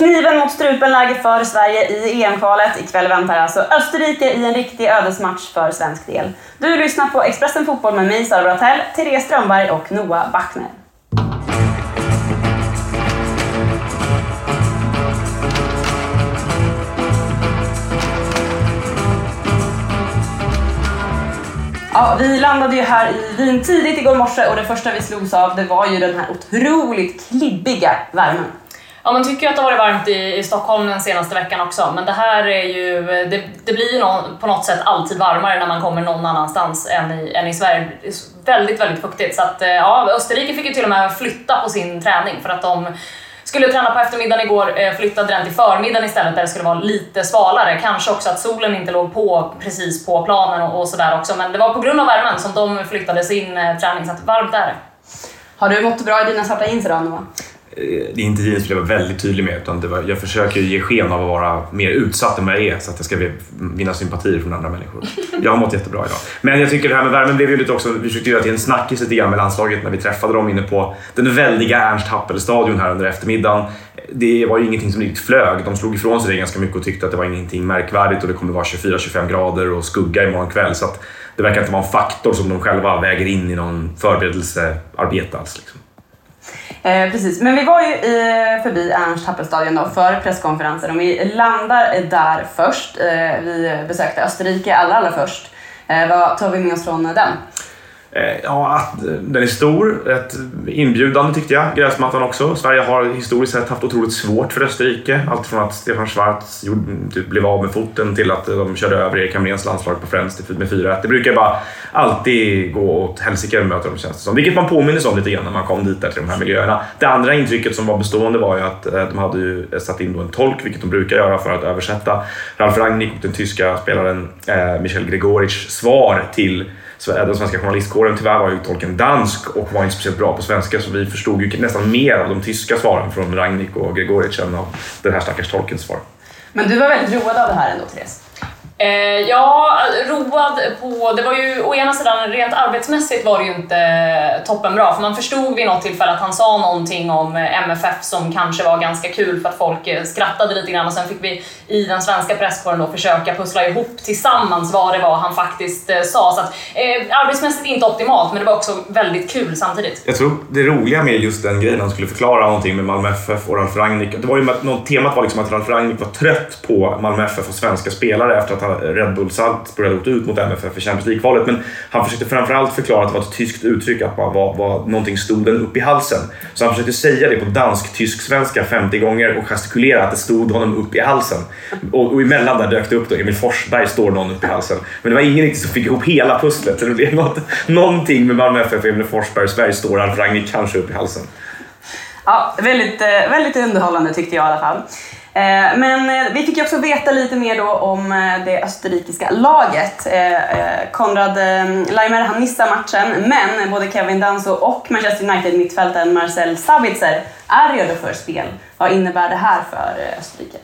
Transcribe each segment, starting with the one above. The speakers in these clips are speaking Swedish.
Kniven mot strupen-läge för Sverige i EM-kvalet. Ikväll väntar alltså Österrike i en riktig ödesmatch för svensk del. Du lyssnar på Expressen Fotboll med mig, Sara Bratell, Therese Strömberg och Noah Bachner. Ja, vi landade ju här i Wien tidigt igår morse och det första vi slogs av det var ju den här otroligt klibbiga värmen. Ja, man tycker ju att det har varit varmt i, i Stockholm den senaste veckan också, men det här är ju, det, det blir ju någon, på något sätt alltid varmare när man kommer någon annanstans än i, än i Sverige. Det är väldigt, väldigt fuktigt. Så att, eh, ja, Österrike fick ju till och med flytta på sin träning för att de skulle träna på eftermiddagen igår, eh, flyttade den till förmiddagen istället där det skulle vara lite svalare. Kanske också att solen inte låg på precis på planen och, och sådär också. Men det var på grund av värmen som de flyttade sin eh, träning, så att varmt är det. Har du mått bra i dina svarta jeans idag Noah? Eh, det är inte jeans vill jag vara väldigt tydlig med, utan det var, jag försöker ge sken av att vara mer utsatt än vad jag är så att jag ska vinna sympatier från andra människor. Jag har mått jättebra idag. Men jag tycker det här med värmen blev ju lite också, vi försökte göra till en snackis lite grann med landslaget när vi träffade dem inne på den väldiga Ernst Happel-stadion här under eftermiddagen. Det var ju ingenting som riktigt flög. De slog ifrån sig det ganska mycket och tyckte att det var ingenting märkvärdigt och det kommer vara 24-25 grader och skugga imorgon kväll. Så att det verkar inte vara en faktor som de själva väger in i någon förberedelsearbete alls. Liksom. Eh, precis, men vi var ju i, förbi Ernst Happelstadion då för presskonferensen och vi landar där först. Eh, vi besökte Österrike allra, allra först. Eh, vad tar vi med oss från den? Eh, ja, att den är stor. Rätt inbjudande tyckte jag. Gräsmattan också. Sverige har historiskt sett haft otroligt svårt för Österrike. Allt från att Stefan Schwarz typ, blev av med foten till att de körde över Erik Hamréns landslag på Friends med 4-1. Det brukar bara alltid gå åt helsike när möter dem känns det som. Vilket man påminner sig om lite grann när man kom dit där till de här miljöerna. Det andra intrycket som var bestående var ju att eh, de hade ju satt in en tolk, vilket de brukar göra för att översätta Ralf Rangnick och den tyska spelaren eh, Michel Gregoric svar till den svenska journalistkåren. Tyvärr var ju tolken dansk och var inte speciellt bra på svenska så vi förstod ju nästan mer av de tyska svaren från Ragnik och Gregoric än av den här stackars tolkens svar. Men du var väldigt road av det här ändå, Therese? Eh, ja, road på... Det var ju å ena sidan rent arbetsmässigt var det ju inte eh, toppenbra för man förstod vid något tillfälle att han sa någonting om eh, MFF som kanske var ganska kul för att folk eh, skrattade lite grann och sen fick vi i den svenska presskåren då försöka pussla ihop tillsammans vad det var han faktiskt sa. Så att, eh, arbetsmässigt inte optimalt men det var också väldigt kul samtidigt. Jag tror det roliga med just den grejen han skulle förklara någonting med Malmö FF och Ralf Rangnick. Det var ju något, temat var liksom att Ralf Rangnick var trött på Malmö FF och svenska spelare efter att Red Bull Salzburg hade åkt ut mot MFF i Champions League-kvalet. Men han försökte framförallt förklara att det var ett tyskt uttryck, att man var, var någonting stod den upp i halsen. Så han försökte säga det på dansk-tysk-svenska 50 gånger och gestikulera att det stod honom upp i halsen. Och, och emellan där dök det upp då, Emil Forsberg står någon upp i halsen. Men det var ingen riktigt som fick ihop hela pusslet. Så det blev något, någonting med Malmö FF Emil Forsberg och Sverige står Alf Rangnick kanske upp i halsen. Ja, väldigt, eh, väldigt underhållande tyckte jag i alla fall. Eh, men eh, vi fick ju också veta lite mer då om eh, det österrikiska laget. Konrad Leimer han missar matchen, men både Kevin Danso och Manchester United-mittfältaren Marcel Sabitzer är redo för spel. Vad innebär det här för Österrike?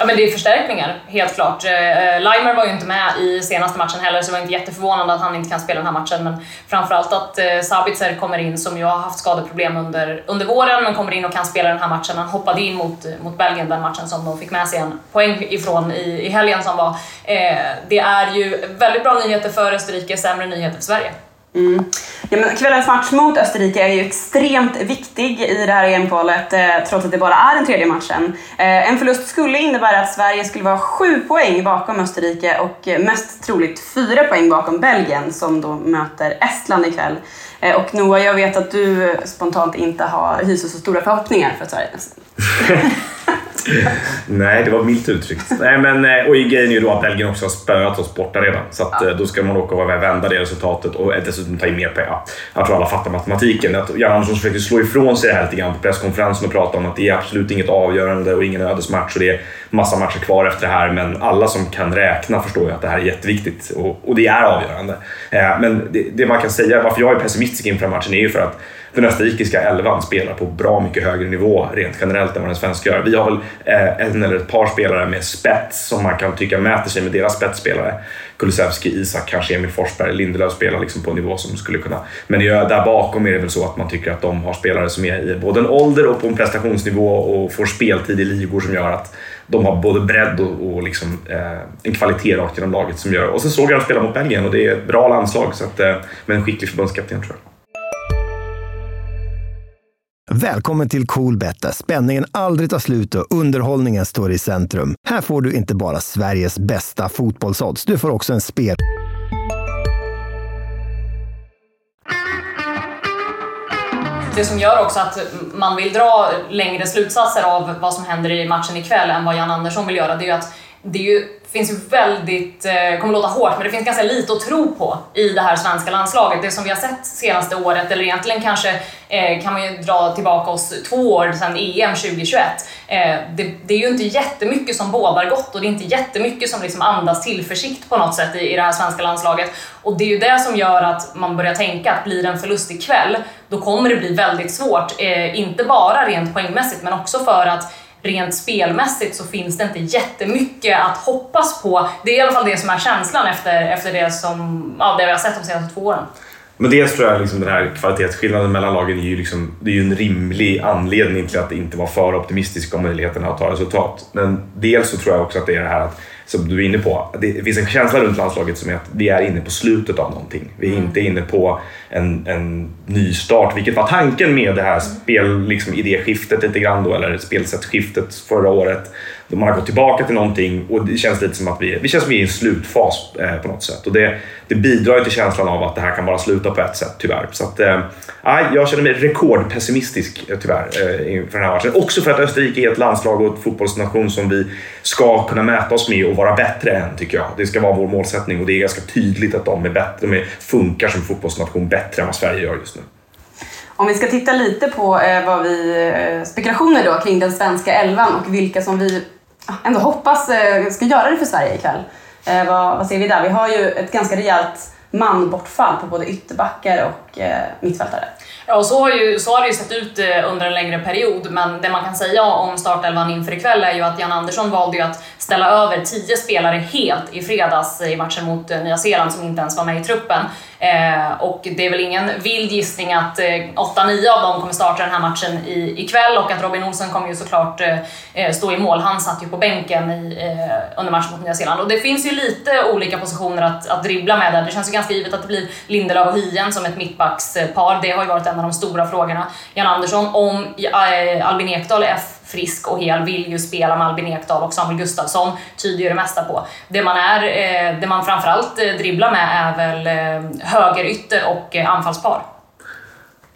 Ja men det är förstärkningar, helt klart. Eh, eh, Limer var ju inte med i senaste matchen heller så det var inte jätteförvånande att han inte kan spela den här matchen. Men framförallt att eh, Sabitzer kommer in, som ju har haft skadeproblem under, under våren, men kommer in och kan spela den här matchen. Han hoppade in mot, mot Belgien, den matchen som de fick med sig en poäng ifrån i, i helgen som var. Eh, det är ju väldigt bra nyheter för Österrike, sämre nyheter för Sverige. Mm. Ja, men kvällens match mot Österrike är ju extremt viktig i det här EM-kvalet eh, trots att det bara är den tredje matchen. Eh, en förlust skulle innebära att Sverige skulle vara sju poäng bakom Österrike och eh, mest troligt fyra poäng bakom Belgien som då möter Estland ikväll. Eh, och Noah, jag vet att du spontant inte har, hyser så stora förhoppningar för Sverige. Nej, det var milt uttryckt. Nej, men, eh, och grejen är ju då att Belgien också har spöat oss borta redan. Så att, ja. Eh, då ska man åka och vända det resultatet och dessutom ta in mer. Ja, jag tror alla fattar matematiken. Att Jan Andersson försökte slå ifrån sig det här lite grann på presskonferensen och prata om att det är absolut inget avgörande och ingen ödesmatch och det är massa matcher kvar efter det här. Men alla som kan räkna förstår ju att det här är jätteviktigt och, och det är avgörande. Eh, men det, det, man kan säga, varför jag är pessimistisk inför matchen är ju för att den österrikiska elvan spelar på bra mycket högre nivå rent generellt än vad den svenska gör. Vi har väl eh, en eller ett par spelare med spets som man kan tycka mäter sig med deras spetsspelare. Kulusevski, Isak, kanske Emil Forsberg, Lindelöf spelar liksom på en nivå som skulle kunna... Men där bakom är det väl så att man tycker att de har spelare som är i både en ålder och på en prestationsnivå och får speltid i ligor som gör att de har både bredd och, och liksom, eh, en kvalitet rakt genom laget som gör... Och sen såg jag dem spela mot Belgien och det är ett bra landslag så att, eh, med en skicklig förbundskapten tror jag. Välkommen till Coolbet där spänningen aldrig tar slut och underhållningen står i centrum. Här får du inte bara Sveriges bästa fotbollsodds, du får också en spel... Det som gör också att man vill dra längre slutsatser av vad som händer i matchen ikväll än vad Jan Andersson vill göra, det är ju att det ju finns ju väldigt, eh, kommer låta hårt, men det finns ganska lite att tro på i det här svenska landslaget. Det som vi har sett senaste året, eller egentligen kanske eh, kan man ju dra tillbaka oss två år sedan EM 2021. Eh, det, det, är ju inte jättemycket som bådar gott och det är inte jättemycket som liksom andas tillförsikt på något sätt i, i det här svenska landslaget. Och det är ju det som gör att man börjar tänka att blir det en förlust ikväll, då kommer det bli väldigt svårt. Eh, inte bara rent poängmässigt, men också för att rent spelmässigt så finns det inte jättemycket att hoppas på. Det är i alla fall det som är känslan efter, efter det, som, ja, det vi har sett de senaste två åren. Men dels tror jag liksom den här kvalitetsskillnaden mellan lagen är ju, liksom, det är ju en rimlig anledning till att inte vara för optimistisk om möjligheterna att ta resultat. Men dels så tror jag också att det är det här att som du är inne på, det finns en känsla runt landslaget som är att vi är inne på slutet av någonting. Vi är mm. inte inne på en, en ny start, vilket var tanken med det här spel, liksom idéskiftet lite grann då, eller spelsättskiftet förra året. Man har gått tillbaka till någonting och det känns lite som att vi, vi känns som att vi är i en slutfas eh, på något sätt. Och det, det bidrar ju till känslan av att det här kan bara sluta på ett sätt, tyvärr. Så att, eh, jag känner mig rekordpessimistisk, eh, tyvärr, eh, inför den här matchen. Också för att Österrike är ett landslag och ett fotbollsnation som vi ska kunna mäta oss med och vara bättre än, tycker jag. Det ska vara vår målsättning och det är ganska tydligt att de är bättre, de funkar som fotbollsnation bättre än vad Sverige gör just nu. Om vi ska titta lite på eh, vad vi, eh, spekulationer då kring den svenska elvan och vilka som vi Ah. ändå hoppas eh, ska göra det för Sverige ikväll. Eh, vad, vad ser vi där? Vi har ju ett ganska rejält manbortfall på både ytterbackar och eh, mittfältare. Ja, och så har, ju, så har det ju sett ut eh, under en längre period, men det man kan säga om startelvan inför ikväll är ju att Jan Andersson valde ju att ställa över tio spelare helt i fredags i matchen mot eh, Nya Zeeland som inte ens var med i truppen. Eh, och det är väl ingen vild gissning att eh, 8-9 av dem kommer starta den här matchen i, ikväll och att Robin Olsen kommer ju såklart eh, eh stå i mål. Han satt ju på bänken i, eh, under matchen mot Nya Zeeland. Och det finns ju lite olika positioner att, att dribbla med där. Det känns ju ganska givet att det blir Lindelöf och Hien som ett mittbackspar. Det har ju varit en av de stora frågorna. Jan Andersson, om eh, Albin Ekdal är frisk och hel vill ju spela med Albin Ekdal och Samuel Gustafsson tyder ju det mesta på. Det man, är, eh, det man framförallt eh, dribblar med är väl högerytter och anfallspar.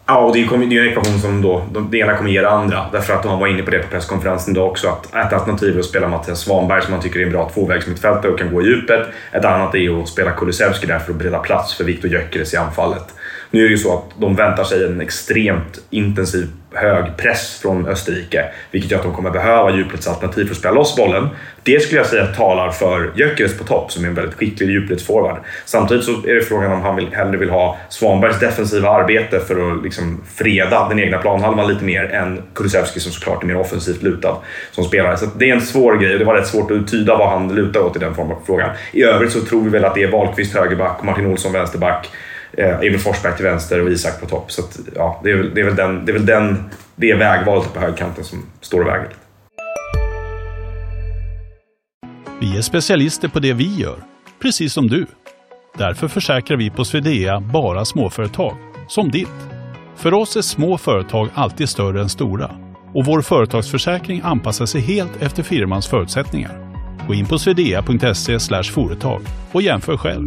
Ja, och det är ju en ekvation som då, det ena kommer ge det andra. Därför att han var inne på det på presskonferensen idag också, att ett alternativ är att spela Mattias Svanberg som man tycker är en bra tvåvägsmittfältare och kan gå i djupet. Ett annat är att spela Kulusevski där för att bereda plats för Viktor Gyökeres i anfallet. Nu är det ju så att de väntar sig en extremt intensiv hög press från Österrike, vilket gör att de kommer behöva djupledsalternativ för att spela loss bollen. Det skulle jag säga talar för Gyökeres på topp, som är en väldigt skicklig djupledsforward. Samtidigt så är det frågan om han vill, hellre vill ha Svanbergs defensiva arbete för att liksom freda den egna planhalvan lite mer än Kulusevski som såklart är mer offensivt lutad som spelare. Så det är en svår grej och det var rätt svårt att tyda vad han lutar åt i den formen av frågan. I övrigt så tror vi väl att det är Wahlqvist högerback och Martin Olsson vänsterback Eh, Emil Forsberg till vänster och Isak på topp. Så att, ja, det, är väl, det, är väl den, det är väl den, det vägvalet på högerkanten som står och väger Vi är specialister på det vi gör, precis som du. Därför försäkrar vi på Swedea bara småföretag, som ditt. För oss är små företag alltid större än stora och vår företagsförsäkring anpassar sig helt efter firmans förutsättningar. Gå in på swedea.se företag och jämför själv.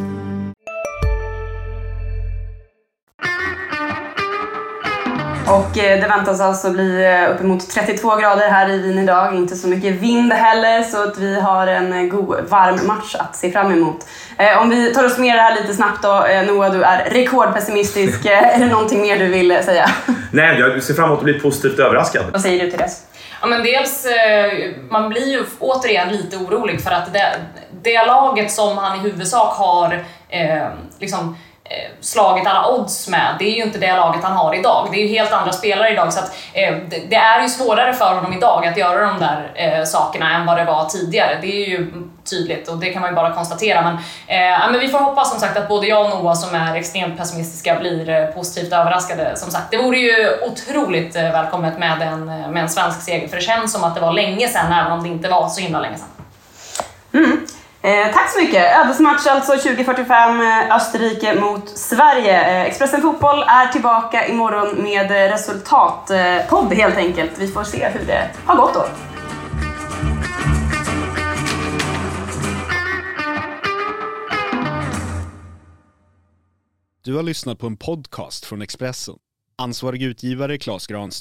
Och eh, det väntas alltså bli eh, uppemot 32 grader här i Wien idag. Inte så mycket vind heller, så att vi har en eh, god varm match att se fram emot. Om vi tar oss med det här lite snabbt då. Noah, du är rekordpessimistisk. är det någonting mer du vill säga? Nej, jag ser fram emot att bli positivt överraskad. Vad säger du till det? Ja, men dels, man blir ju återigen lite orolig för att det, det laget som han i huvudsak har eh, liksom, Eh, slagit alla odds med. Det är ju inte det laget han har idag. Det är ju helt andra spelare idag så att eh, det, det, är ju svårare för honom idag att göra de där eh, sakerna än vad det var tidigare. Det är ju tydligt och det kan man ju bara konstatera. Men, eh, men vi får hoppas som sagt att både jag och Noah som är extremt pessimistiska blir eh, positivt överraskade. Som sagt, det vore ju otroligt eh, välkommet med en, eh, med en svensk seger för det känns som att det var länge sedan även om det inte var så himla länge sedan. Mm. Eh, tack så mycket! Ödesmatch alltså 2045, eh, Österrike mot Sverige. Eh, Expressen Fotboll är tillbaka imorgon med eh, resultatpodd eh, helt enkelt. Vi får se hur det har gått då. Du har lyssnat på en podcast från Expressen. Ansvarig utgivare Klas Granström